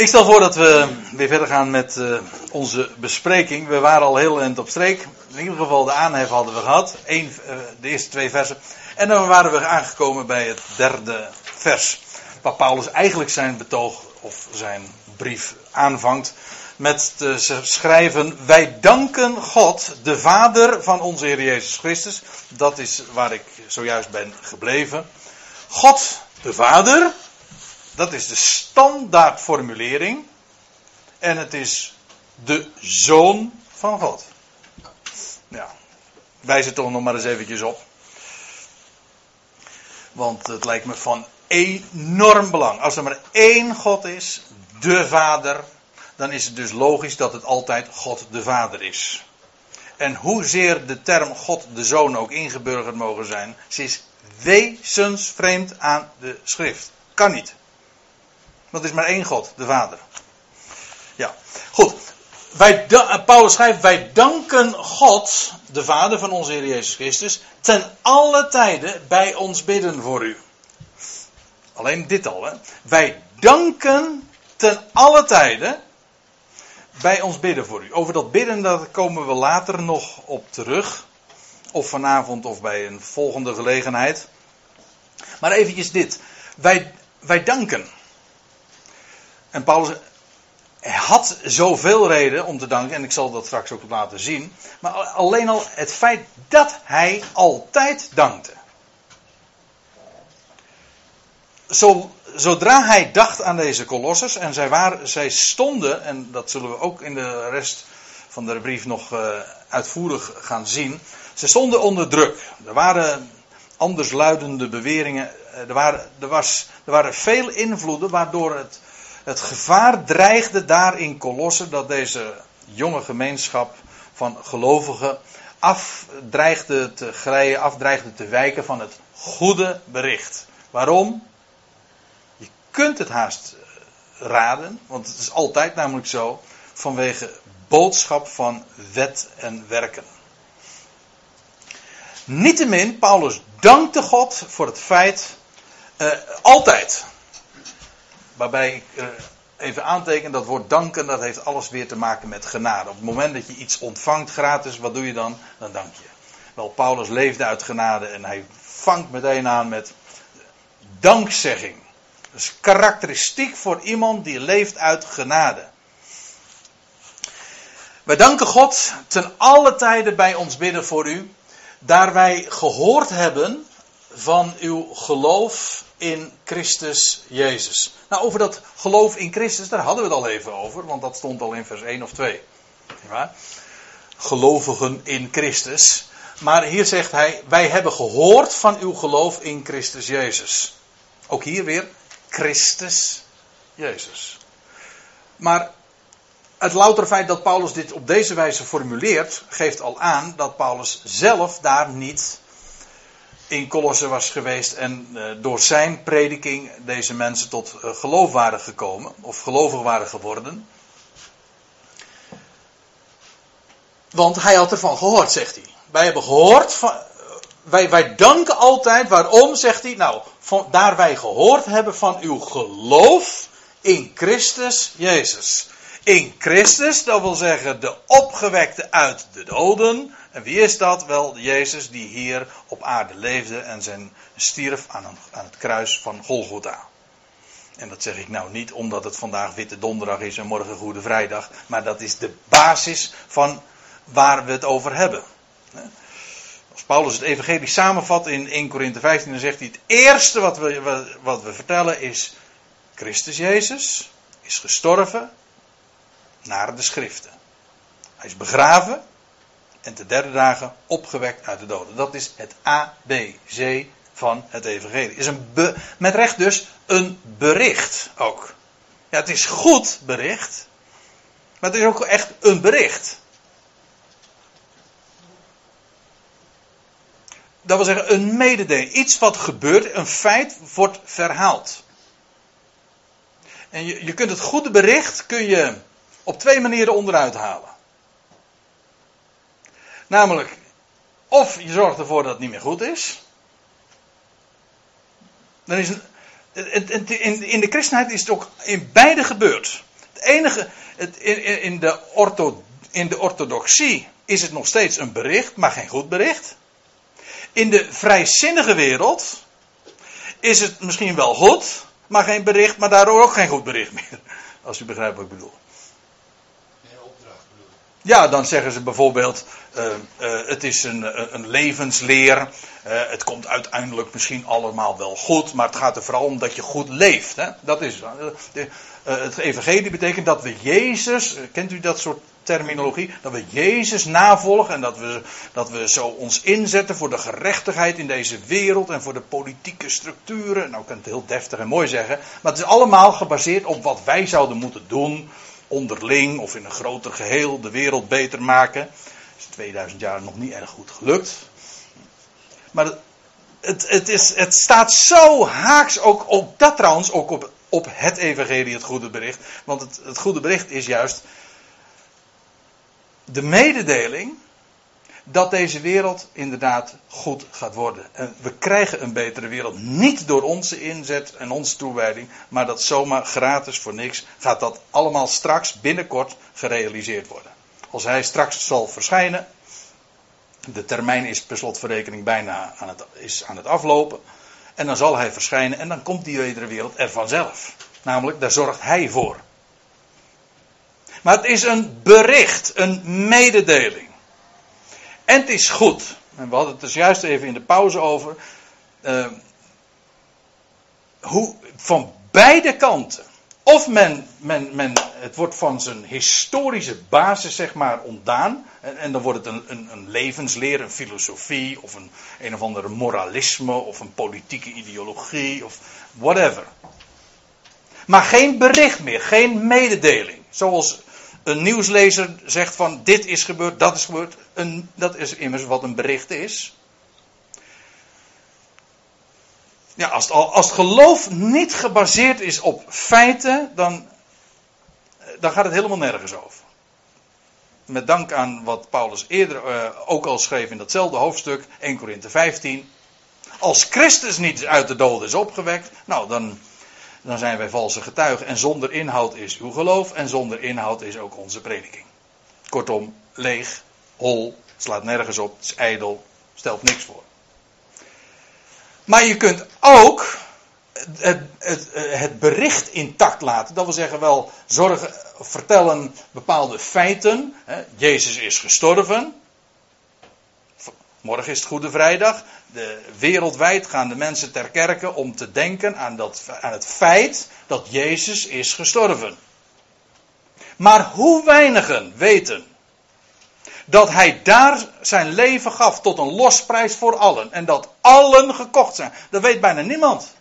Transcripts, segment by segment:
Ik stel voor dat we weer verder gaan met uh, onze bespreking. We waren al heel eind op streek. In ieder geval de aanhef hadden we gehad. Eén, uh, de eerste twee versen. En dan waren we aangekomen bij het derde vers. Waar Paulus eigenlijk zijn betoog of zijn brief aanvangt. Met te schrijven: Wij danken God, de Vader van onze Heer Jezus Christus. Dat is waar ik zojuist ben gebleven. God, de Vader dat is de standaardformulering. En het is de zoon van God. Ja, wijs het toch nog maar eens eventjes op. Want het lijkt me van enorm belang. Als er maar één God is, de Vader, dan is het dus logisch dat het altijd God de Vader is. En hoezeer de term God de Zoon ook ingeburgerd mogen zijn, ze is wezensvreemd aan de schrift. Kan niet. Want is maar één God, de Vader. Ja, goed. Wij, eh, Paulus schrijft, wij danken God, de Vader van onze Heer Jezus Christus, ten alle tijden bij ons bidden voor u. Alleen dit al, hè. Wij danken ten alle tijden bij ons bidden voor u. Over dat bidden, daar komen we later nog op terug. Of vanavond of bij een volgende gelegenheid. Maar eventjes dit. Wij, wij danken. En Paulus had zoveel reden om te danken, en ik zal dat straks ook laten zien. Maar alleen al het feit dat hij altijd dankte. Zo, zodra hij dacht aan deze kolossers, en zij, waren, zij stonden, en dat zullen we ook in de rest van de brief nog uh, uitvoerig gaan zien. Ze stonden onder druk. Er waren andersluidende beweringen. Er waren, er, was, er waren veel invloeden waardoor het het gevaar dreigde daar in Colosse dat deze jonge gemeenschap van gelovigen afdreigde te glijden, afdreigde te wijken van het goede bericht. Waarom? Je kunt het haast eh, raden, want het is altijd namelijk zo, vanwege boodschap van wet en werken. Niettemin, Paulus dankte God voor het feit, uh, altijd, Waarbij ik uh, even aanteken, dat woord danken, dat heeft alles weer te maken met genade. Op het moment dat je iets ontvangt gratis, wat doe je dan? Dan dank je. Wel, Paulus leefde uit genade en hij vangt meteen aan met dankzegging. Dat is karakteristiek voor iemand die leeft uit genade. Wij danken God ten alle tijden bij ons bidden voor u, daar wij gehoord hebben van uw geloof in Christus Jezus. Nou, over dat geloof in Christus, daar hadden we het al even over, want dat stond al in vers 1 of 2. Ja? Gelovigen in Christus. Maar hier zegt hij: Wij hebben gehoord van uw geloof in Christus Jezus. Ook hier weer Christus Jezus. Maar het louter feit dat Paulus dit op deze wijze formuleert, geeft al aan dat Paulus zelf daar niet in Colosse was geweest en uh, door zijn prediking deze mensen tot uh, geloof waren gekomen, of gelovig waren geworden. Want hij had ervan gehoord, zegt hij. Wij hebben gehoord, van, wij, wij danken altijd, waarom, zegt hij? Nou, van, daar wij gehoord hebben van uw geloof in Christus Jezus. In Christus, dat wil zeggen de opgewekte uit de doden, en wie is dat? Wel, Jezus die hier op aarde leefde en zijn stierf aan, aan het kruis van Golgotha. En dat zeg ik nou niet omdat het vandaag Witte Donderdag is en morgen Goede Vrijdag, maar dat is de basis van waar we het over hebben. Als Paulus het evangelie samenvat in 1 Korinthe 15, dan zegt hij: Het eerste wat we, wat we vertellen is: Christus Jezus is gestorven naar de schriften. Hij is begraven en te derde dagen opgewekt uit de doden. Dat is het ABC van het evangelie. Is een met recht dus een bericht ook. Ja, het is goed bericht, maar het is ook echt een bericht. Dat wil zeggen, een mededeling. Iets wat gebeurt, een feit wordt verhaald. En je, je kunt het goede bericht kun je op twee manieren onderuit halen. Namelijk, of je zorgt ervoor dat het niet meer goed is. Dan is in, de christenheid is het ook in beide gebeurd. Het enige, het, in, de in de orthodoxie is het nog steeds een bericht, maar geen goed bericht. In de vrijzinnige wereld is het misschien wel goed, maar geen bericht, maar daardoor ook geen goed bericht meer. Als u begrijpt wat ik bedoel. Ja, dan zeggen ze bijvoorbeeld, uh, uh, het is een, een levensleer. Het komt uiteindelijk misschien allemaal wel goed, maar het gaat er vooral om dat je goed leeft. Hè? Dat is de, het evangelie betekent dat we Jezus, kent u dat soort terminologie, dat we Jezus navolgen en dat we, dat we zo ons inzetten voor de gerechtigheid in deze wereld en voor de politieke structuren. Nou, ik kan het heel deftig en mooi zeggen, maar het is allemaal gebaseerd op wat wij zouden moeten doen onderling of in een groter geheel de wereld beter maken. is 2000 jaar nog niet erg goed gelukt. Maar het, het, is, het staat zo haaks, ook, ook dat trouwens, ook op, op het evangelie, het goede bericht. Want het, het goede bericht is juist de mededeling dat deze wereld inderdaad goed gaat worden. En we krijgen een betere wereld niet door onze inzet en onze toewijding, maar dat zomaar gratis voor niks gaat dat allemaal straks binnenkort gerealiseerd worden. Als hij straks zal verschijnen, de termijn is per slotverrekening bijna aan het, is aan het aflopen, en dan zal hij verschijnen en dan komt die betere wereld er vanzelf. Namelijk, daar zorgt hij voor. Maar het is een bericht, een mededeling. En het is goed. En we hadden het dus juist even in de pauze over. Uh, hoe van beide kanten. Of men, men, men, het wordt van zijn historische basis, zeg maar, ontdaan. En, en dan wordt het een, een, een, levensleer, een filosofie, of een, een of andere moralisme, of een politieke ideologie, of whatever. Maar geen bericht meer, geen mededeling. Zoals een nieuwslezer zegt van dit is gebeurd, dat is gebeurd. Een, dat is immers wat een bericht is. Ja, als het, als geloof niet gebaseerd is op feiten, dan, dan gaat het helemaal nergens over. Met dank aan wat Paulus eerder uh, ook al schreef in datzelfde hoofdstuk, 1 Korinthe 15. Als Christus niet uit de doden is opgewekt, nou dan dan zijn wij valse getuigen. En zonder inhoud is uw geloof en zonder inhoud is ook onze prediking. Kortom, leeg, hol, slaat nergens op, is ijdel, stelt niks voor. Maar je kunt ook het, het, het, bericht intact laten. Dat wil zeggen wel zorgen, vertellen bepaalde feiten. Jezus is gestorven. Morgen is het Goede Vrijdag. De, wereldwijd gaan de mensen ter kerke om te denken aan, dat, aan het feit dat Jezus is gestorven. Maar hoe weinigen weten dat hij daar zijn leven gaf tot een losprijs voor allen. En dat allen gekocht zijn. Dat weet bijna niemand.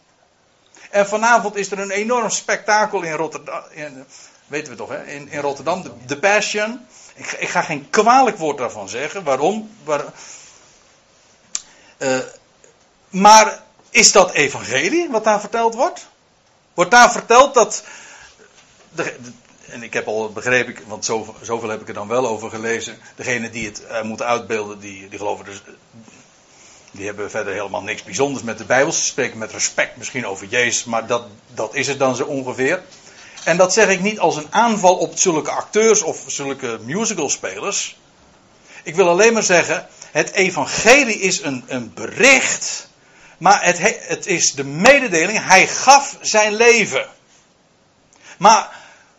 En vanavond is er een enorm spektakel in Rotterdam. Weten we toch, hè? In, in Rotterdam, de, de Passion. Ik, ik, ga geen kwalijk woord daarvan zeggen. Waarom? Waar, uh, maar is dat evangelie wat daar verteld wordt? Wordt daar verteld dat. De, en ik heb al begrepen, want zoveel, zoveel, heb ik er dan wel over gelezen. Degene die het uh, moeten uitbeelden, die, die geloven dus. Die hebben verder helemaal niks bijzonders met de Bijbel. Ze spreken met respect misschien over Jezus, maar dat, dat is het dan zo ongeveer. En dat zeg ik niet als een aanval op zulke acteurs of zulke musicalspelers. Ik wil alleen maar zeggen, het evangelie is een, een bericht, maar het, het is de mededeling, hij gaf zijn leven. Maar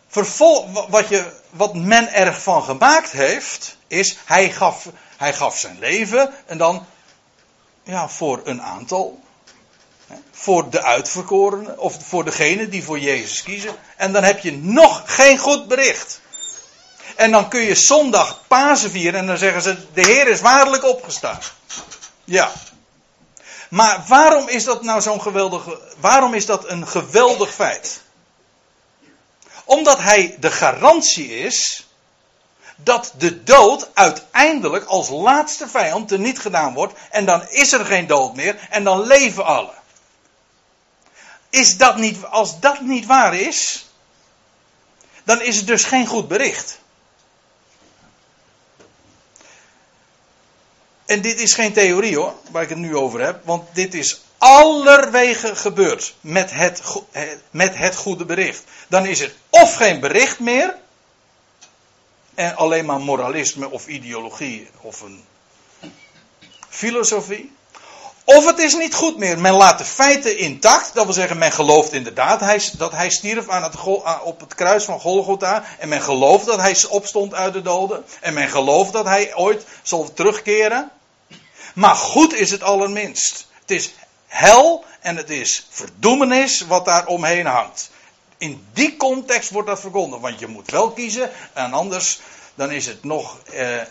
vervol, wat, je, wat men ervan gemaakt heeft, is hij gaf, hij gaf zijn leven en dan ja, voor een aantal. Voor de uitverkorenen of voor degene die voor Jezus kiezen. En dan heb je nog geen goed bericht. En dan kun je zondag Pasen vieren en dan zeggen ze: De Heer is waarlijk opgestaan. Ja. Maar waarom is dat nou zo'n geweldige. Waarom is dat een geweldig feit? Omdat hij de garantie is dat de dood uiteindelijk als laatste vijand er niet gedaan wordt. En dan is er geen dood meer en dan leven alle. Is dat niet, als dat niet waar is, dan is het dus geen goed bericht. En dit is geen theorie hoor, waar ik het nu over heb, want dit is allerwege gebeurt met het, met het goede bericht, dan is er of geen bericht meer, en alleen maar moralisme of ideologie of een filosofie. Of het is niet goed meer. Men laat de feiten intact. Dat wil zeggen, men gelooft inderdaad hij, dat hij stierf aan het, op het kruis van Golgotha. En men gelooft dat hij opstond uit de doden. En men gelooft dat hij ooit zal terugkeren. Maar goed is het allerminst. Het is hel en het is verdoemenis wat daar omheen hangt. In die context wordt dat verkondigd. Want je moet wel kiezen. En anders dan is het nog eh,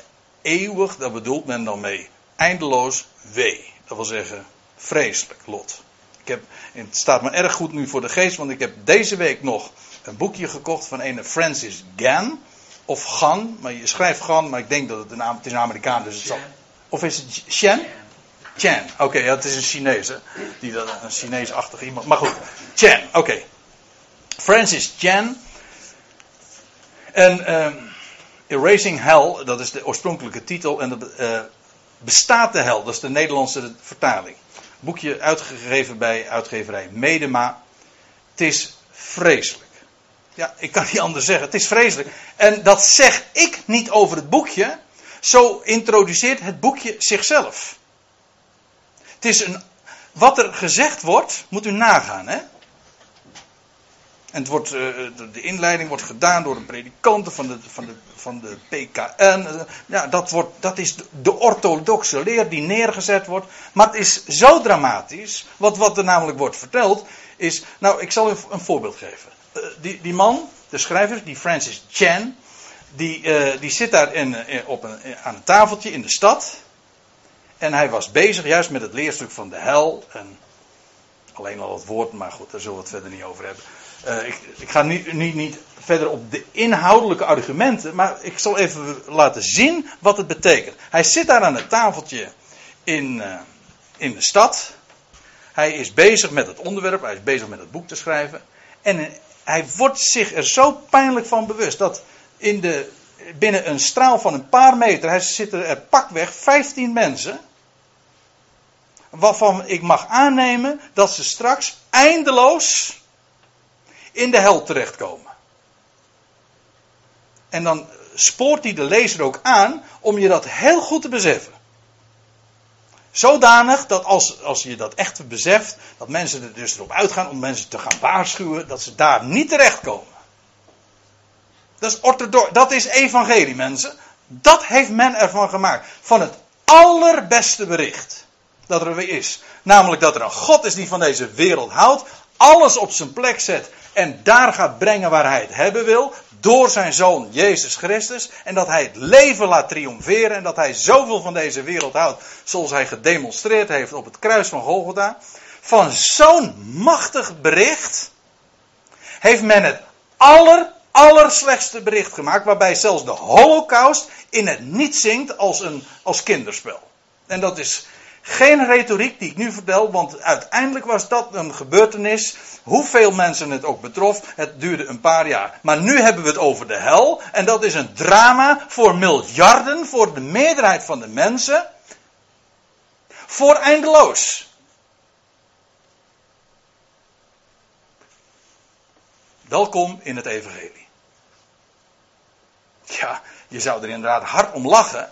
eeuwig. Dat bedoelt men dan mee. Eindeloos wee. Dat wil zeggen, vreselijk lot. Ik heb, het staat me erg goed nu voor de geest, want ik heb deze week nog een boekje gekocht van een Francis Gan. Of Gan, maar je schrijft Gan, maar ik denk dat het een, het is een Amerikaan, dus het zal. Of is het Chen? Chen, oké, het is een Chinees, hè? Die een Chinees-achtig iemand. Maar goed, Chen, oké. Francis Chen. En uh, Erasing Hell, dat is de oorspronkelijke titel. En dat, uh, Bestaat de hel? Dat is de Nederlandse vertaling. Boekje uitgegeven bij uitgeverij Medema. Het is vreselijk. Ja, ik kan niet anders zeggen. Het is vreselijk. En dat zeg ik niet over het boekje. Zo introduceert het boekje zichzelf. Het is een. Wat er gezegd wordt, moet u nagaan, hè? En het wordt, uh, de inleiding wordt gedaan door een predikant van de, van de, van de PKN. Ja, dat, wordt, dat is de orthodoxe leer die neergezet wordt. Maar het is zo dramatisch. Wat, wat er namelijk wordt verteld is. Nou, ik zal u een voorbeeld geven. Uh, die, die man, de schrijver, die Francis Chan. Die, uh, die zit daar in, op een, aan een tafeltje in de stad. En hij was bezig juist met het leerstuk van de hel. En alleen al het woord, maar goed, daar zullen we het verder niet over hebben. Ik, ik, ga nu, niet verder op de inhoudelijke argumenten, maar ik zal even laten zien wat het betekent. Hij zit daar aan het tafeltje in, in de stad. Hij is bezig met het onderwerp, hij is bezig met het boek te schrijven. En hij wordt zich er zo pijnlijk van bewust dat in de, binnen een straal van een paar meter, zitten er pakweg 15 mensen. Waarvan ik mag aannemen dat ze straks eindeloos in de hel terechtkomen. En dan spoort hij de lezer ook aan om je dat heel goed te beseffen. Zodanig dat als, als je dat echt beseft, dat mensen er dus erop uitgaan om mensen te gaan waarschuwen dat ze daar niet terechtkomen. Dat is orthodox, dat is evangelie mensen. Dat heeft men ervan gemaakt. Van het allerbeste bericht dat er weer is. Namelijk dat er een God is die van deze wereld houdt, alles op zijn plek zet en daar gaat brengen waar hij het hebben wil. Door zijn zoon Jezus Christus. En dat hij het leven laat triomferen. En dat hij zoveel van deze wereld houdt. Zoals hij gedemonstreerd heeft op het kruis van Golgotha. Van zo'n machtig bericht. Heeft men het aller, allerslechtste bericht gemaakt. Waarbij zelfs de holocaust in het niet zingt als een als kinderspel. En dat is geen retoriek die ik nu vertel, want uiteindelijk was dat een gebeurtenis. Hoeveel mensen het ook betrof, het duurde een paar jaar. Maar nu hebben we het over de hel. En dat is een drama voor miljarden, voor de meerderheid van de mensen. Voor eindeloos. Welkom in het Evangelie. Ja, je zou er inderdaad hard om lachen.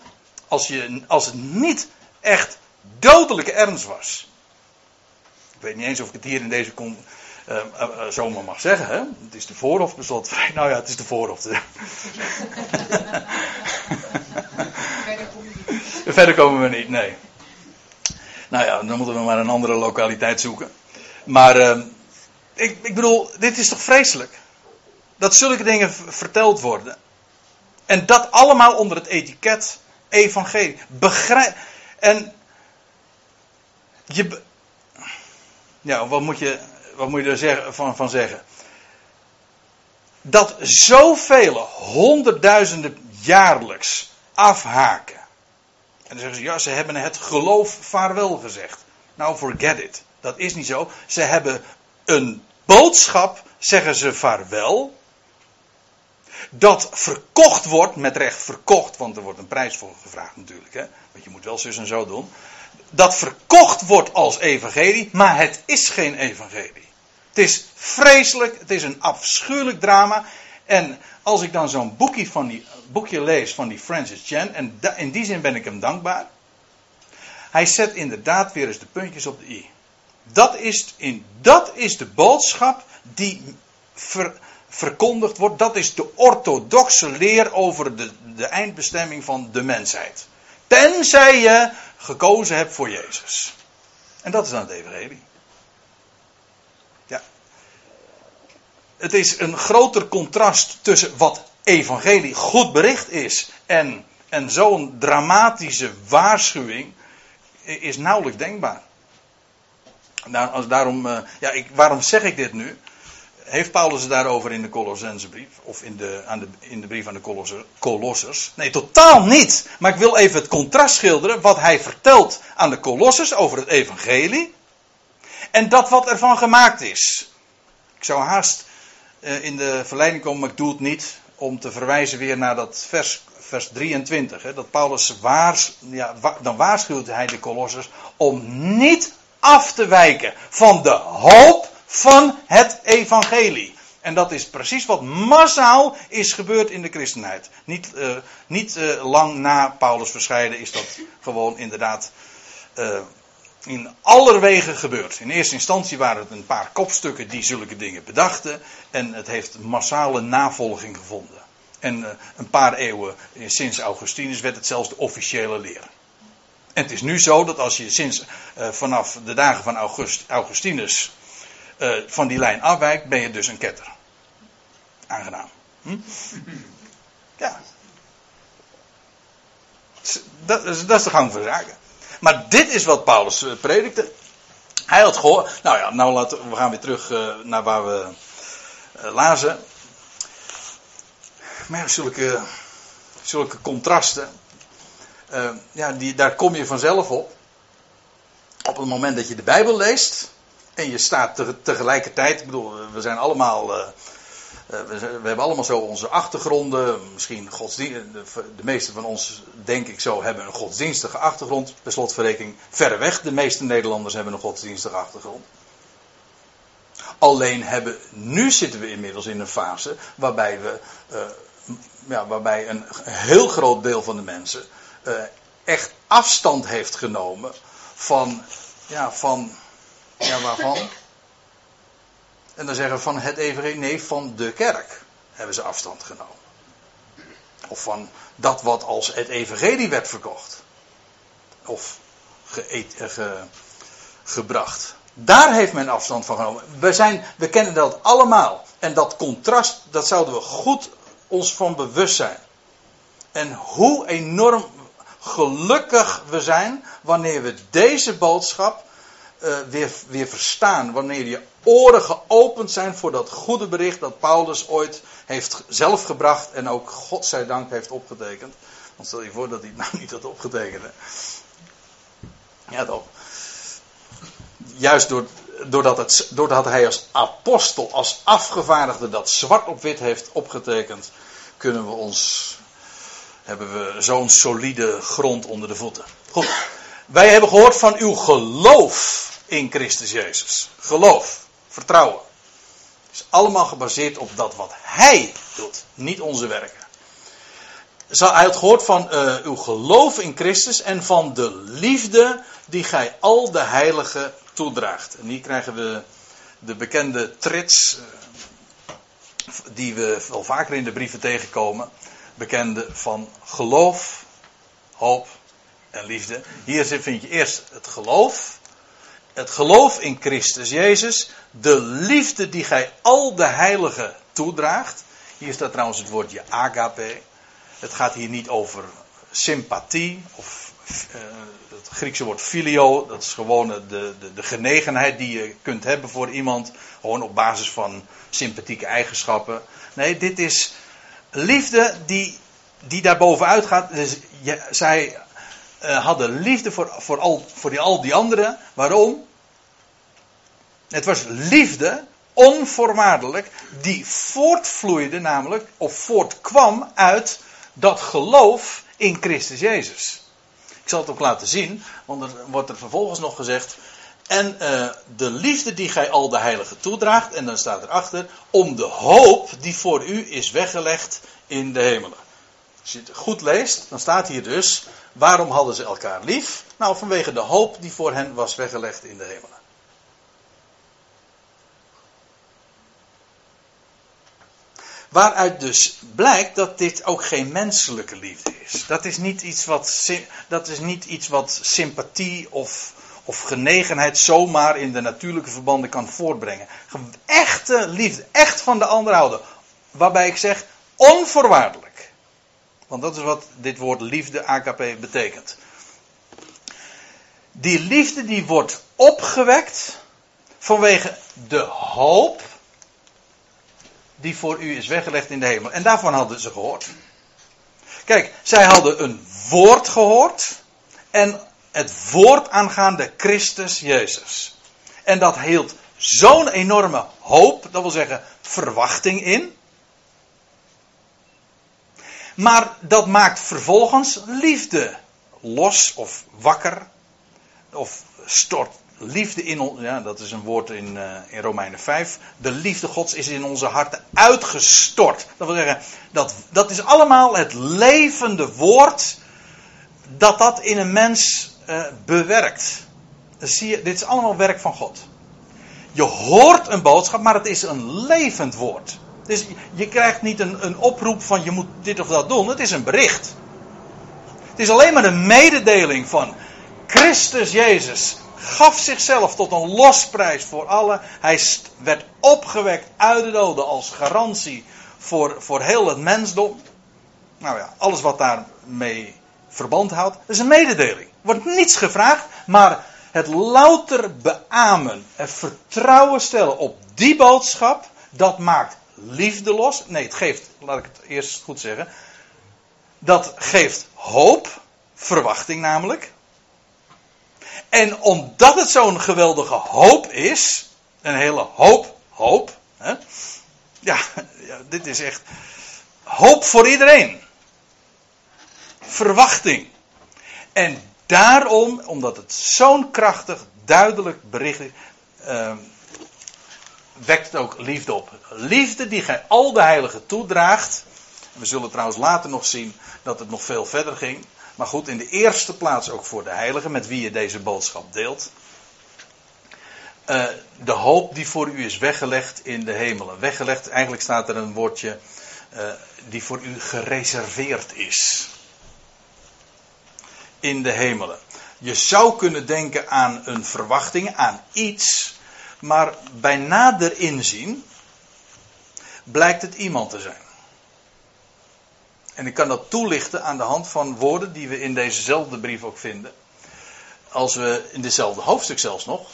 Als, je, als het niet echt dodelijke ernst was. Ik weet niet eens of ik het hier in deze kom, uh, uh, zomaar mag zeggen. Hè? Het is de voorhof beslot. Nou ja, het is de voorhof. Verder komen we niet, nee. Nou ja, dan moeten we maar een andere lokaliteit zoeken. Maar uh, ik, ik bedoel, dit is toch vreselijk? Dat zulke dingen verteld worden. En dat allemaal onder het etiket evangelie. Begrijp. En je, ja, wat moet je, wat moet je er zeggen, van, van zeggen? Dat zoveel honderdduizenden jaarlijks afhaken. En dan zeggen ze, ja, ze hebben het geloof vaarwel gezegd. Nou, forget it. Dat is niet zo. Ze hebben een boodschap, zeggen ze vaarwel. Dat verkocht wordt, met recht verkocht, want er wordt een prijs voor gevraagd natuurlijk. Hè? Want je moet wel zus en zo doen dat verkocht wordt als evangelie, maar het is geen evangelie. Het is vreselijk, het is een afschuwelijk drama. En als ik dan zo'n boekje, van die, boekje lees van die Francis Chan, en in die zin ben ik hem dankbaar. Hij zet inderdaad weer eens de puntjes op de i. Dat is, in, dat is de boodschap die verkondigd wordt. Dat is de orthodoxe leer over de, de eindbestemming van de mensheid. Tenzij je gekozen hebt voor Jezus. En dat is dan het evangelie. Ja. Het is een groter contrast tussen wat evangelie goed bericht is en, en zo'n dramatische waarschuwing is nauwelijks denkbaar. daarom, eh, ja, ik, waarom zeg ik dit nu? Heeft Paulus het daarover in de Colossensebrief? Of in de, aan de, in de brief aan de Colossers? Nee, totaal niet. Maar ik wil even het contrast schilderen. Wat hij vertelt aan de Colossers over het evangelie. En dat wat ervan gemaakt is. Ik zou haast uh, in de verleiding komen, maar ik doe het niet. Om te verwijzen weer naar dat vers, vers 23. Hè, dat Paulus waars, ja, dan waarschuwt hij de Colossers om niet af te wijken van de hoop van het evangelie. En dat is precies wat massaal is gebeurd in de christenheid. Niet, uh, niet uh, lang na Paulus verscheiden is dat gewoon inderdaad uh, in allerwegen gebeurd. In eerste instantie waren het een paar kopstukken die zulke dingen bedachten. En het heeft massale navolging gevonden. En een paar eeuwen sinds Augustinus werd het zelfs de officiële leer. En het is nu zo dat als je sinds vanaf de dagen van August, Augustinus uh, van die lijn afwijkt, ben je dus een ketter. Aangenaam. Hm? Ja. Dat is, dat is de gang van zaken. Maar dit is wat Paulus uh, predikte. Hij had gehoord. Nou ja, nou laten we gaan weer terug uh, naar waar we lazen. Maar zulke, zulke contrasten. ja, die, daar kom je vanzelf op. Op het moment dat je de Bijbel leest. En je staat tegelijkertijd, ik bedoel, we zijn allemaal. Uh, we, we, hebben allemaal zo onze achtergronden. Misschien godsdienst. De, de meeste van ons, denk ik zo, hebben een godsdienstige achtergrond. Per slotverrekening, verreweg, de meeste Nederlanders hebben een godsdienstige achtergrond. Alleen hebben, nu zitten we inmiddels in een fase waarbij we, ja, waarbij een heel groot deel van de mensen echt afstand heeft genomen van, ja, van ja, waarvan? En dan zeggen van het evangelie, nee, van de kerk hebben ze afstand genomen. Of van dat wat als het evangelie werd verkocht. Of ge, ge, gebracht. Daar heeft men afstand van genomen. We, zijn, we kennen dat allemaal. En dat contrast, dat zouden we goed ons van bewust zijn. En hoe enorm gelukkig we zijn wanneer we deze boodschap uh, weer, verstaan. Wanneer je oren geopend zijn voor dat goede bericht dat Paulus ooit heeft zelf gebracht en ook godzijdank heeft opgetekend. Want stel je voor dat hij het nou niet had opgetekend. Ja toch. Juist door, doordat, het, doordat hij als apostel, als afgevaardigde dat zwart op wit heeft opgetekend, kunnen we ons, hebben we zo'n solide grond onder de voeten. Goed. Wij hebben gehoord van uw geloof in Christus Jezus. Geloof, vertrouwen. Het is allemaal gebaseerd op dat wat Hij doet, niet onze werken. Hij had gehoord van uh, uw geloof in Christus en van de liefde die gij al de heiligen toedraagt. En hier krijgen we de bekende trits, uh, die we wel vaker in de brieven tegenkomen. Bekende van geloof, hoop en liefde. Hier vind je eerst het geloof het geloof in Christus Jezus, de liefde die gij al de heiligen toedraagt. Hier staat trouwens het woordje agape. Het gaat hier niet over sympathie of uh, het Griekse woord filio. Dat is gewoon de, de, de genegenheid die je kunt hebben voor iemand. Gewoon op basis van sympathieke eigenschappen. Nee, dit is liefde die, die daar bovenuit gaat. Dus zij uh, hadden liefde voor, voor, al, voor die, al die anderen. Waarom? Het was liefde, onvoorwaardelijk, die voortvloeide namelijk, of voortkwam uit dat geloof in Christus Jezus. Ik zal het ook laten zien, want er wordt er vervolgens nog gezegd. En uh, de liefde die gij al de heiligen toedraagt, en dan staat erachter, om de hoop die voor u is weggelegd in de hemelen. Als je het goed leest, dan staat hier dus, waarom hadden ze elkaar lief? Nou, vanwege de hoop die voor hen was weggelegd in de hemelen. Waaruit dus blijkt dat dit ook geen menselijke liefde is. Dat is niet iets wat, dat is niet iets wat sympathie of, of genegenheid zomaar in de natuurlijke verbanden kan voortbrengen. Echte liefde, echt van de ander houden. Waarbij ik zeg onvoorwaardelijk. Want dat is wat dit woord liefde AKP betekent. Die liefde die wordt opgewekt vanwege de hoop die voor u is weggelegd in de hemel. En daarvan hadden ze gehoord. Kijk, zij hadden een woord gehoord. En het woord aangaande Christus Jezus. En dat hield zo'n enorme hoop, dat wil zeggen verwachting in. Maar dat maakt vervolgens liefde los of wakker. Of stort liefde in ons, ja, dat is een woord in, uh, in Romeinen 5. De liefde Gods is in onze harten uitgestort. Dat wil zeggen, dat, dat is allemaal het levende woord dat dat in een mens uh, bewerkt. Dan zie je, dit is allemaal werk van God. Je hoort een boodschap, maar het is een levend woord. Dus je krijgt niet een, een oproep van je moet dit of dat doen. Het is een bericht. Het is alleen maar een mededeling van Christus Jezus gaf zichzelf tot een losprijs voor allen. Hij werd opgewekt uit de doden als garantie voor, voor heel het mensdom. Nou ja, alles wat daarmee verband houdt. Is een mededeling. Wordt niets gevraagd, maar het louter beamen, het vertrouwen stellen op die boodschap, dat maakt liefde los. Nee, het geeft, laat ik het eerst goed zeggen. Dat geeft hoop, verwachting namelijk. En omdat het zo'n geweldige hoop is, een hele hoop, hoop, hè, ja, ja, dit is echt hoop voor iedereen. Verwachting. En daarom, omdat het zo'n krachtig, duidelijk bericht is, uh, wekt het ook liefde op. Liefde die gij al de heiligen toedraagt. We zullen trouwens later nog zien dat het nog veel verder ging. Maar goed, in de eerste plaats ook voor de heiligen met wie je deze boodschap deelt. Uh, de hoop die voor u is weggelegd in de hemelen. Weggelegd, eigenlijk staat er een woordje uh, die voor u gereserveerd is. In de hemelen. Je zou kunnen denken aan een verwachting, aan iets. Maar bij nader inzien blijkt het iemand te zijn. En ik kan dat toelichten aan de hand van woorden die we in dezezelfde brief ook vinden. Als we in dezelfde hoofdstuk zelfs nog.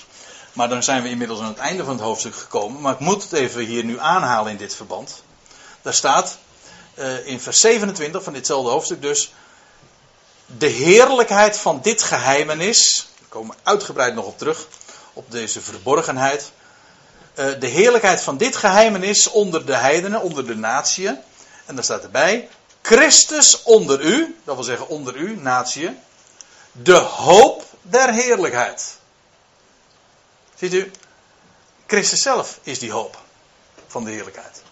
Maar dan zijn we inmiddels aan het einde van het hoofdstuk gekomen. Maar ik moet het even hier nu aanhalen in dit verband. Daar staat uh, in vers 27 van ditzelfde hoofdstuk dus. De heerlijkheid van dit geheimenis. Daar komen we uitgebreid nog op terug. Op deze verborgenheid. Uh, de heerlijkheid van dit geheimenis onder de heidenen, onder de natieën. En daar staat erbij. Christus onder u, dat wil zeggen onder u, natie, de hoop der heerlijkheid. Ziet u, Christus zelf is die hoop van de heerlijkheid.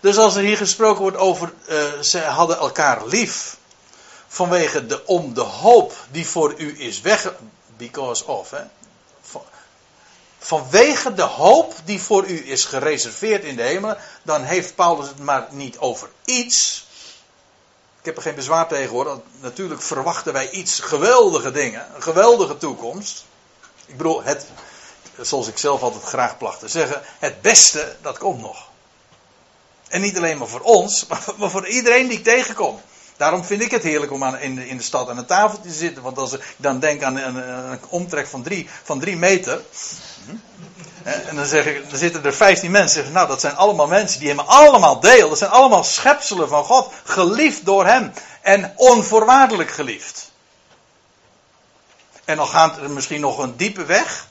Dus als er hier gesproken wordt over, uh, ze hadden elkaar lief, vanwege de, om de hoop die voor u is weg, because of, hè, vanwege de hoop die voor u is gereserveerd in de hemel, dan heeft Paulus het maar niet over iets. Ik heb er geen bezwaar tegen hoor. Natuurlijk verwachten wij iets geweldige dingen, een geweldige toekomst. Ik bedoel, het, zoals ik zelf altijd graag placht te zeggen, het beste, dat komt nog. En niet alleen maar voor ons, maar voor iedereen die ik tegenkom. Daarom vind ik het heerlijk om aan, in, de, in de stad aan de tafel te zitten. Want als ik dan denk aan een, een omtrek van drie, van drie meter. En dan, zeg ik, dan zitten er 15 mensen. Nou, dat zijn allemaal mensen die hem allemaal deel. Dat zijn allemaal schepselen van God. Geliefd door hem. En onvoorwaardelijk geliefd. En dan gaat er misschien nog een diepe weg.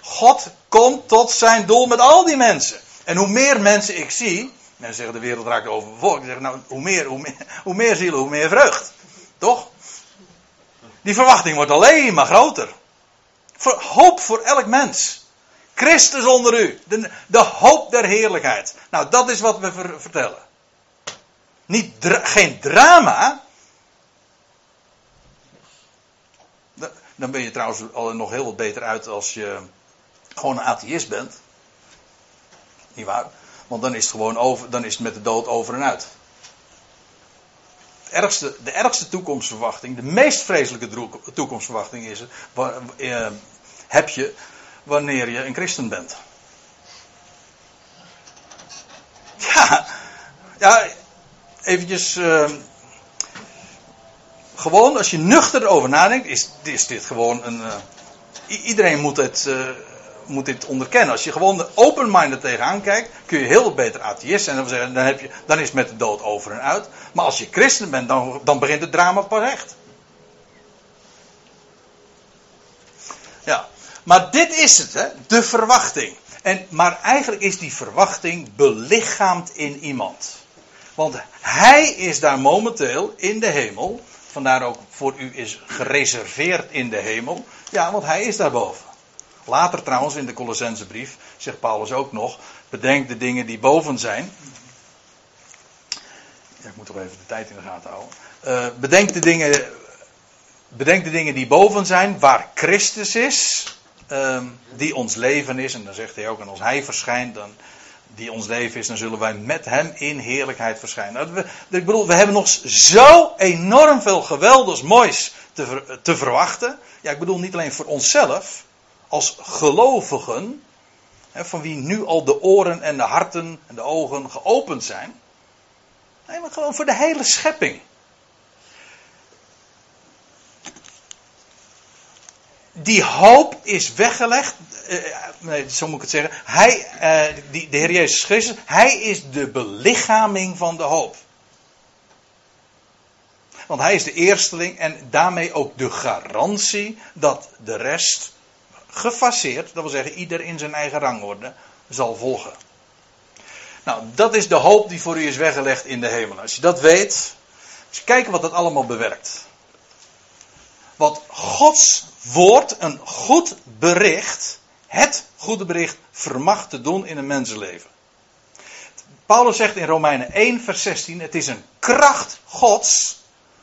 God komt tot zijn doel met al die mensen. En hoe meer mensen ik zie. Mensen zeggen de wereld raakt overbevolkt. Ik zeg nou, hoe meer, hoe meer, hoe meer zielen, hoe meer vreugd. Toch? Die verwachting wordt alleen maar groter. Hoop voor elk mens. Christus onder u. De, de hoop der heerlijkheid. Nou, dat is wat we vertellen. Niet geen drama. Dan ben je trouwens al nog heel wat beter uit als je gewoon een atheïst bent. Niet waar? Want dan is het gewoon over, dan is het met de dood over en uit. De ergste, de ergste toekomstverwachting, de meest vreselijke toekomstverwachting is eh, heb je wanneer je een christen bent. Ja, ja eventjes. Uh, gewoon, als je nuchter erover nadenkt, is, dit gewoon een. Uh, iedereen moet het, uh, moet dit onderkennen. Als je gewoon open-minded tegenaan kijkt, kun je heel beter atheïst zijn. Dan, zeggen, dan, heb je, dan is met de dood over en uit. Maar als je christen bent, dan, dan begint het drama pas echt. Ja, maar dit is het, hè? de verwachting. En, maar eigenlijk is die verwachting belichaamd in iemand. Want hij is daar momenteel in de hemel. Vandaar ook voor u is gereserveerd in de hemel. Ja, want hij is daarboven. Later trouwens in de Colossensebrief zegt Paulus ook nog: bedenk de dingen die boven zijn. Ja, ik moet toch even de tijd in de gaten houden. Uh, bedenk, de dingen, bedenk de dingen die boven zijn, waar Christus is, uh, die ons leven is. En dan zegt hij ook: en als hij verschijnt, dan, die ons leven is, dan zullen wij met hem in heerlijkheid verschijnen. Nou, ik bedoel, we hebben nog zo enorm veel geweldigs moois te, te verwachten. Ja, ik bedoel niet alleen voor onszelf, als gelovigen, van wie nu al de oren en de harten en de ogen geopend zijn. Nee, maar gewoon voor de hele schepping. die hoop is weggelegd. Uh, nee, zo moet ik het zeggen. Hij, uh, die, de Heer Jezus Christus, hij is de belichaming van de hoop. Want hij is de eersteling en daarmee ook de garantie dat de rest gefaseerd, dat wil zeggen ieder in zijn eigen rangorde, zal volgen. Nou, dat is de hoop die voor u is weggelegd in de hemel. Als je dat weet, je kijkt wat dat allemaal bewerkt. Wat Gods woord, een goed bericht, het goede bericht, vermag te doen in een mensenleven. Paulus zegt in Romeinen 1, vers 16: Het is een kracht Gods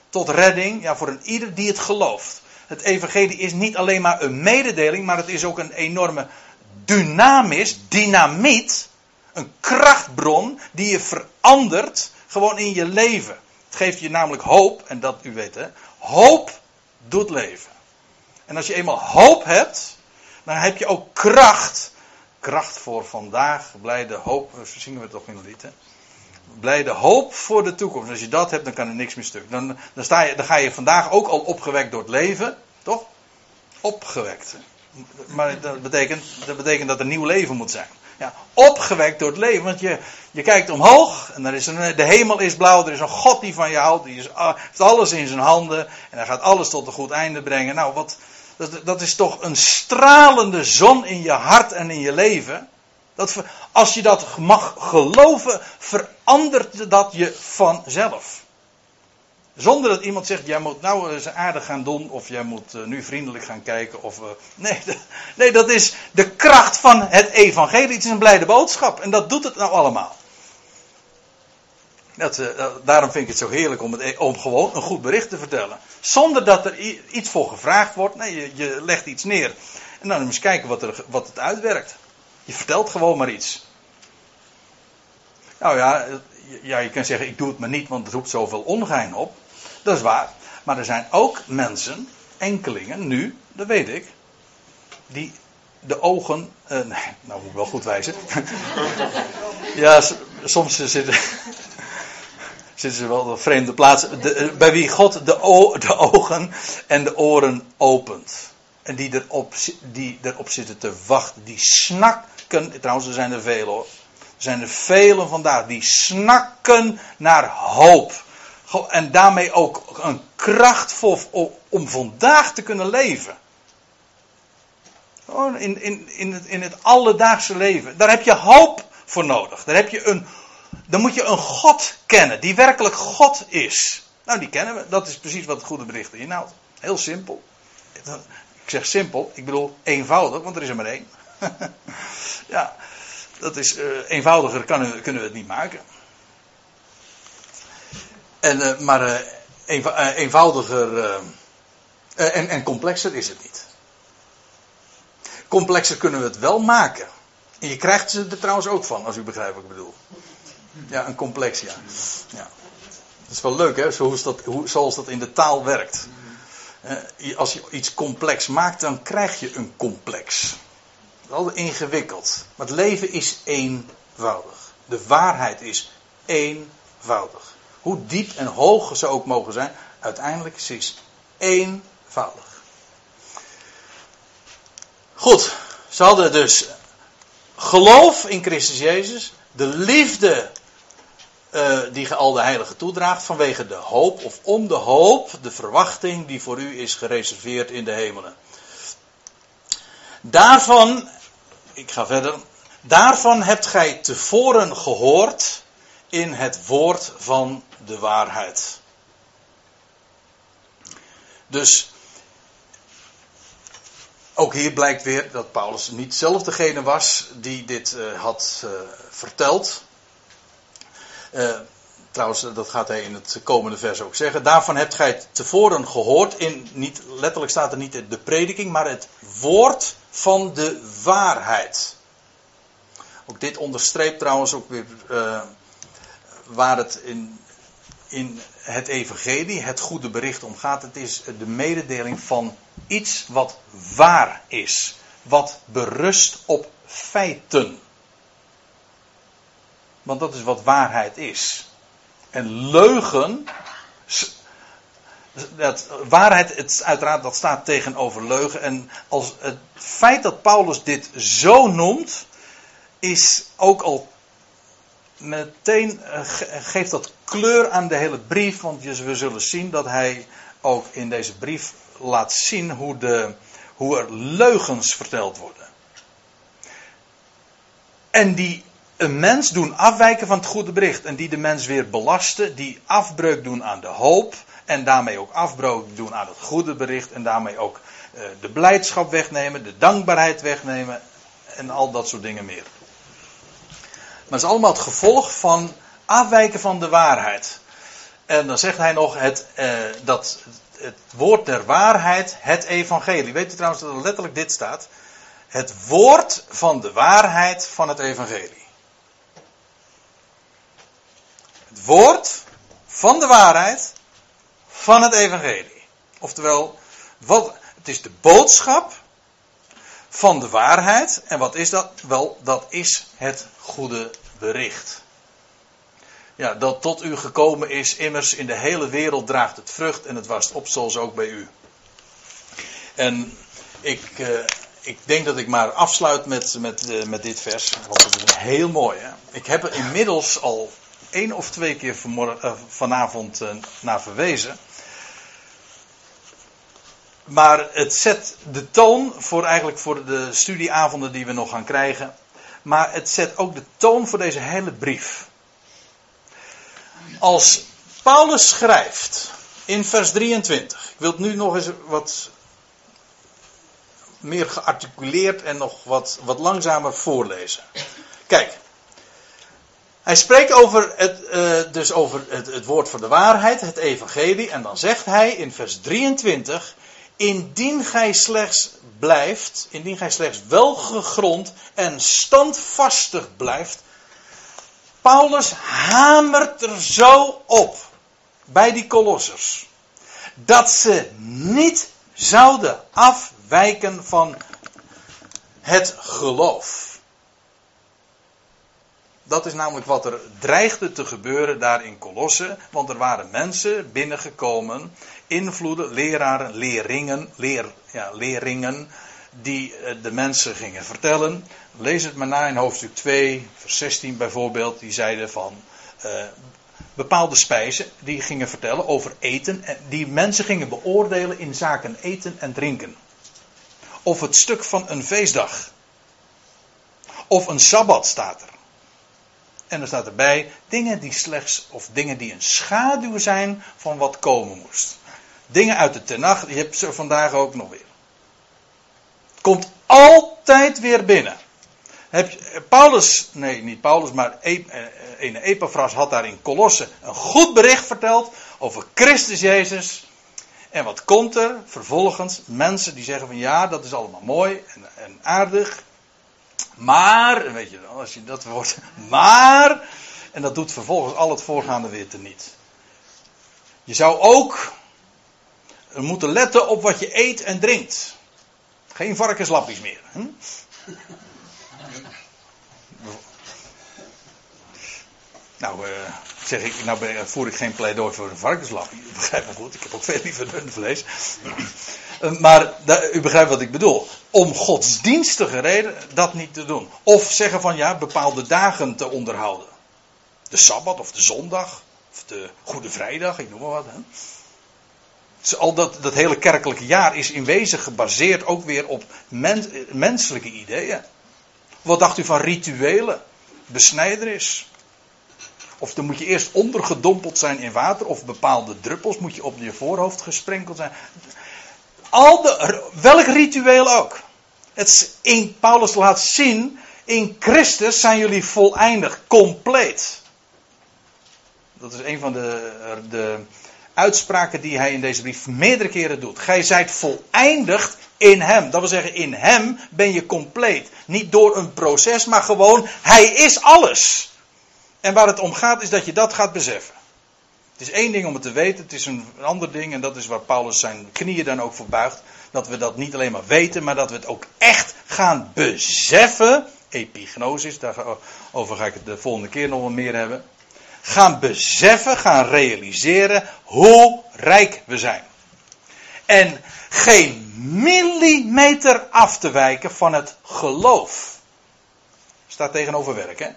tot redding ja, voor een ieder die het gelooft. Het evangelie is niet alleen maar een mededeling, maar het is ook een enorme dynamis, dynamiet, een krachtbron die je verandert gewoon in je leven. Het geeft je namelijk hoop, en dat u weet hè, hoop doet leven. En als je eenmaal hoop hebt, dan heb je ook kracht. Kracht voor vandaag, blijde hoop, zingen we toch in de lied hè? Blijde hoop voor de toekomst. Als je dat hebt, dan kan er niks meer stuk. Dan, dan, sta je, dan ga je vandaag ook al opgewekt door het leven, toch? Opgewekt. Maar dat betekent, dat betekent dat er nieuw leven moet zijn. Ja, opgewekt door het leven. Want je, je kijkt omhoog en er is de hemel is blauw. Er is een God die van je houdt. Die is, ah, heeft alles in zijn handen. En hij gaat alles tot een goed einde brengen. Nou, wat, dat is toch een stralende zon in je hart en in je leven. Dat, als je dat mag geloven, verandert dat je vanzelf. Zonder dat iemand zegt, jij moet nou eens aardig gaan doen, of jij moet uh, nu vriendelijk gaan kijken. Of, uh, nee, nee, dat is de kracht van het evangelie. Het is een blijde boodschap. En dat doet het nou allemaal. Dat, uh, daarom vind ik het zo heerlijk om, het, e- om gewoon een goed bericht te vertellen. Zonder dat er iets voor gevraagd wordt. Nee, je, je legt iets neer. En dan eens kijken wat, er, wat het uitwerkt. Je vertelt gewoon maar iets. Nou ja, ja, je kan zeggen, ik doe het maar niet, want het roept zoveel ongein op. Dat is waar. Maar er zijn ook mensen, enkelingen, nu, dat weet ik, die de ogen. Uh, nee, nou moet ik wel goed wijzen. ja, soms zitten, zitten ze wel op vreemde plaatsen. Eh, bij wie God de, de ogen en de oren opent. En die erop, die erop zitten te wachten. Die Trouwens, er zijn er veel hoor. Er zijn er velen vandaag die snakken naar hoop. En daarmee ook een kracht voor, om vandaag te kunnen leven. In, in, in, het, in het alledaagse leven. Daar heb je hoop voor nodig. Daar, heb je een, dan moet je een God kennen die werkelijk God is. Nou, die kennen we. Dat is precies wat het goede bericht inhoudt. Heel simpel. Ik zeg simpel, ik bedoel eenvoudig, want er is er maar één. ja, dat is, uh, eenvoudiger kunnen we het niet maken. En, uh, maar eenv eenvoudiger en, en complexer is het niet. Complexer kunnen we het wel maken. En je krijgt ze er trouwens ook van, als u begrijpt wat ik bedoel. Ja, een complex, ja. ja. Dat is wel leuk, hè, zoals dat, hoe, zoals dat in de taal werkt. als je iets complex maakt, dan krijg je een complex. Wel ingewikkeld. Maar het leven is eenvoudig. De waarheid is eenvoudig. Hoe diep en hoog ze ook mogen zijn, uiteindelijk is het eenvoudig. Goed, ze hadden dus geloof in Christus Jezus, de liefde uh, die al de heilige toedraagt vanwege de hoop of om de hoop, de verwachting die voor u is gereserveerd in de hemelen. Daarvan, ik ga verder, daarvan hebt gij tevoren gehoord in het woord van de waarheid. Dus ook hier blijkt weer dat Paulus niet zelf degene was die dit uh, had uh, verteld. Uh, trouwens, dat gaat hij in het komende vers ook zeggen. Daarvan hebt gij tevoren gehoord. In, niet, letterlijk staat er niet de prediking, maar het woord van de waarheid. Ook dit onderstreept trouwens ook weer waar het in, in het evangelie, het goede bericht om gaat. Het is de mededeling van iets wat waar is. Wat berust op feiten. Want dat is wat waarheid is. En leugen. Dat, waarheid, het, uiteraard, dat staat tegenover leugen. En als het feit dat Paulus dit zo noemt, is ook al meteen eh, geeft dat kleur aan de hele brief. Want we zullen zien dat hij ook in deze brief laat zien hoe, de, hoe er leugens verteld worden. En die een mens doen afwijken van het goede bericht. En die de mens weer belasten. Die afbreuk doen aan de hoop. En daarmee ook afbreuk doen aan het goede bericht. En daarmee ook uh, de blijdschap wegnemen. De dankbaarheid wegnemen. En al dat soort dingen meer. Maar het is allemaal het gevolg van afwijken van de waarheid. En dan zegt hij nog het, uh, dat het woord der waarheid, het evangelie. Weet u trouwens dat er letterlijk dit staat? Het woord van de waarheid van het evangelie. Het woord van de waarheid van het evangelie. Oftewel, wat, het is de boodschap van de waarheid. En wat is dat? Wel, dat is het goede bericht. Ja, dat tot u gekomen is, immers in de hele wereld draagt het vrucht en het wast op zoals ook bij u. En ik, uh, ik denk dat ik maar afsluit met, met, uh, met dit vers, want het is heel mooi. Hè? Ik heb er inmiddels al één of twee keer uh, vanavond naar verwezen. Maar het zet de toon voor eigenlijk voor de studieavonden die we nog gaan krijgen. Maar het zet ook de toon voor deze hele brief. Als Paulus schrijft in vers 23. Ik wil het nu nog eens wat meer gearticuleerd en nog wat, wat langzamer voorlezen. Kijk. Hij spreekt over het, uh, dus over het, het woord van de waarheid, het evangelie. En dan zegt hij in vers 23. Indien gij slechts blijft, indien gij slechts welgegrond en standvastig blijft. Paulus hamert er zo op bij die kolossers. Dat ze niet zouden afwijken van het geloof. Dat is namelijk wat er dreigde te gebeuren daar in Kolossen. Want er waren mensen binnengekomen, invloeden, leraren, leerringen, leer, ja, die eh, de mensen gingen vertellen. Lees het maar na in hoofdstuk 2, vers 16 bijvoorbeeld. Die zeiden van uh, bepaalde spijzen, die gingen vertellen over eten. En die mensen gingen beoordelen in zaken eten en drinken. Of het stuk van een feestdag. Of een sabbat staat er. En er staat erbij dingen die slechts, of dingen die een schaduw zijn van wat komen moest. Dingen uit de Tenach, je hebt ze vandaag ook nog weer. Het komt altijd weer binnen. Heb je, Paulus, nee niet Paulus, maar e, eh, een Epaphras had daar in Colosse een goed bericht verteld over Christus Jezus. En wat komt er vervolgens? Mensen die zeggen van ja, dat is allemaal mooi en, en aardig. Maar, weet je wel, als je dat woord, maar, en dat doet vervolgens al het voorgaande weer niet. Je zou ook moeten letten op wat je eet en drinkt. Geen varkenslappies meer. Nou, uh, zeg ik, nou voer ik geen pleidooi voor een varkenslappie. U begrijpt me goed, ik heb ook veel liever rundvlees. Uh, maar u begrijpt wat ik bedoel. Om godsdienstige reden dat niet te doen. Of zeggen van ja, bepaalde dagen te onderhouden. De Sabbat of de zondag. Of de Goede Vrijdag, ik noem maar wat. Hè. Al dat, dat hele kerkelijke jaar is in wezen gebaseerd ook weer op menselijke ideeën. Wat dacht u van rituelen? Besnijderis. Of dan moet je eerst ondergedompeld zijn in water, of bepaalde druppels moet je op je voorhoofd gesprenkeld zijn. Al de, welk ritueel ook. Het in, Paulus laat zien, in Christus zijn jullie volleindig, compleet. Dat is een van de, de uitspraken die hij in deze brief meerdere keren doet. Gij zijt voleindigd in hem. Dat wil zeggen, in hem ben je compleet. Niet door een proces, maar gewoon, hij is alles. En waar het om gaat is dat je dat gaat beseffen. Het is één ding om het te weten, het is een ander ding, en dat is waar Paulus zijn knieën dan ook voor buigt. Dat we dat niet alleen maar weten, maar dat we het ook echt gaan beseffen. Epignosis, daarover ga ik het de volgende keer nog wel meer hebben. Gaan beseffen, gaan realiseren hoe rijk we zijn. En geen millimeter af te wijken van het geloof. Staat tegenover werk, hè?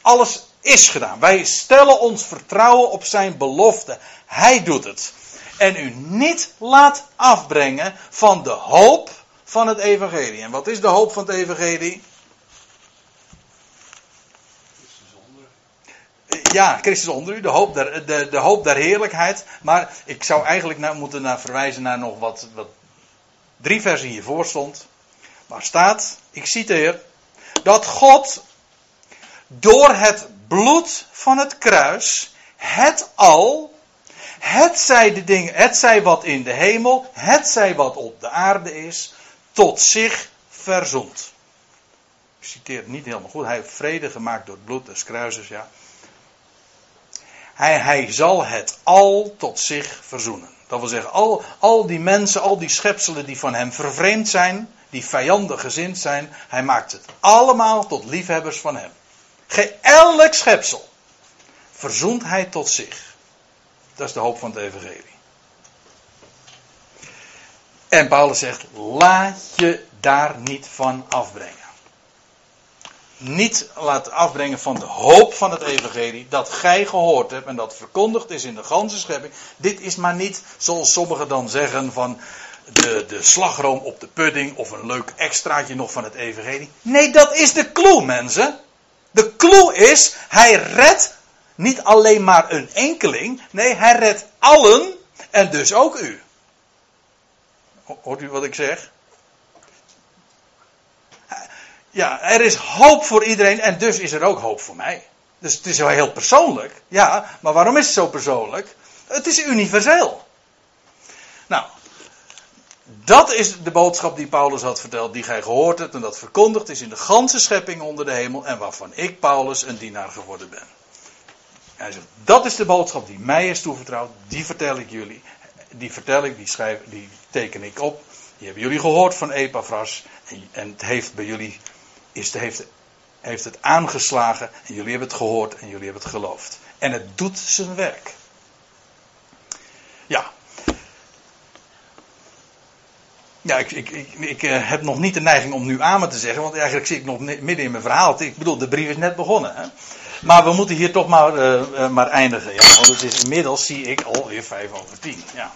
Alles is gedaan. Wij stellen ons vertrouwen op zijn belofte. Hij doet het. En u niet laat afbrengen van de hoop van het evangelie. En wat is de hoop van het evangelie? Ja, Christus onder u, de hoop der, de, de hoop heerlijkheid. Maar ik zou eigenlijk nou moeten naar verwijzen naar nog wat, wat drie versen hiervoor stond. Waar staat, ik citeer, dat God door het bloed van het kruis het al, het zij de dingen, het zij wat in de hemel, het zij wat op de aarde is, tot zich verzond. Ik citeer het niet helemaal goed. Hij heeft vrede gemaakt door het bloed des kruises, ja. Hij, hij zal het al tot zich verzoenen. Dat wil zeggen, al, al die mensen, al die schepselen die van hem vervreemd zijn, die vijandig gezind zijn, hij maakt het allemaal tot liefhebbers van hem. Geen elk schepsel verzoent hij tot zich. Dat is de hoop van het evangelie. En Paulus zegt, laat je daar niet van afbrengen. Niet laten afbrengen van de hoop van het evangelie dat gij gehoord hebt en dat verkondigd is in de ganse schepping. Dit is maar niet, zoals sommigen dan zeggen, van de, de slagroom op de pudding of een leuk extraatje nog van het evangelie. Nee, dat is de clue, mensen. De clue is, hij redt niet alleen maar een enkeling, nee, hij redt allen en dus ook u. Hoort u wat ik zeg? Ja, er is hoop voor iedereen en dus is er ook hoop voor mij. Dus het is wel heel persoonlijk. Ja, maar waarom is het zo persoonlijk? Het is universeel. Nou, dat is de boodschap die Paulus had verteld, die gij gehoord hebt en dat verkondigd is in de ganse schepping onder de hemel en waarvan ik, Paulus, een dienaar geworden ben. Hij zegt, dat is de boodschap die mij is toevertrouwd, die vertel ik jullie. Die vertel ik, die, schrijf, die teken ik op. Die hebben jullie gehoord van Epaphras en, en het heeft bij jullie, is, heeft, heeft het aangeslagen en jullie hebben het gehoord en jullie hebben het geloofd. En het doet zijn werk. Ja, ja, ik, ik, ik, ik uh, heb nog niet de neiging om nu amen te zeggen, want eigenlijk zit ik nog midden in mijn verhaal. Ik bedoel, de brief is net begonnen. Hè? Maar we moeten hier toch maar, uh, uh, maar eindigen. Ja, want het is inmiddels, zie ik, alweer vijf over tien. Ja.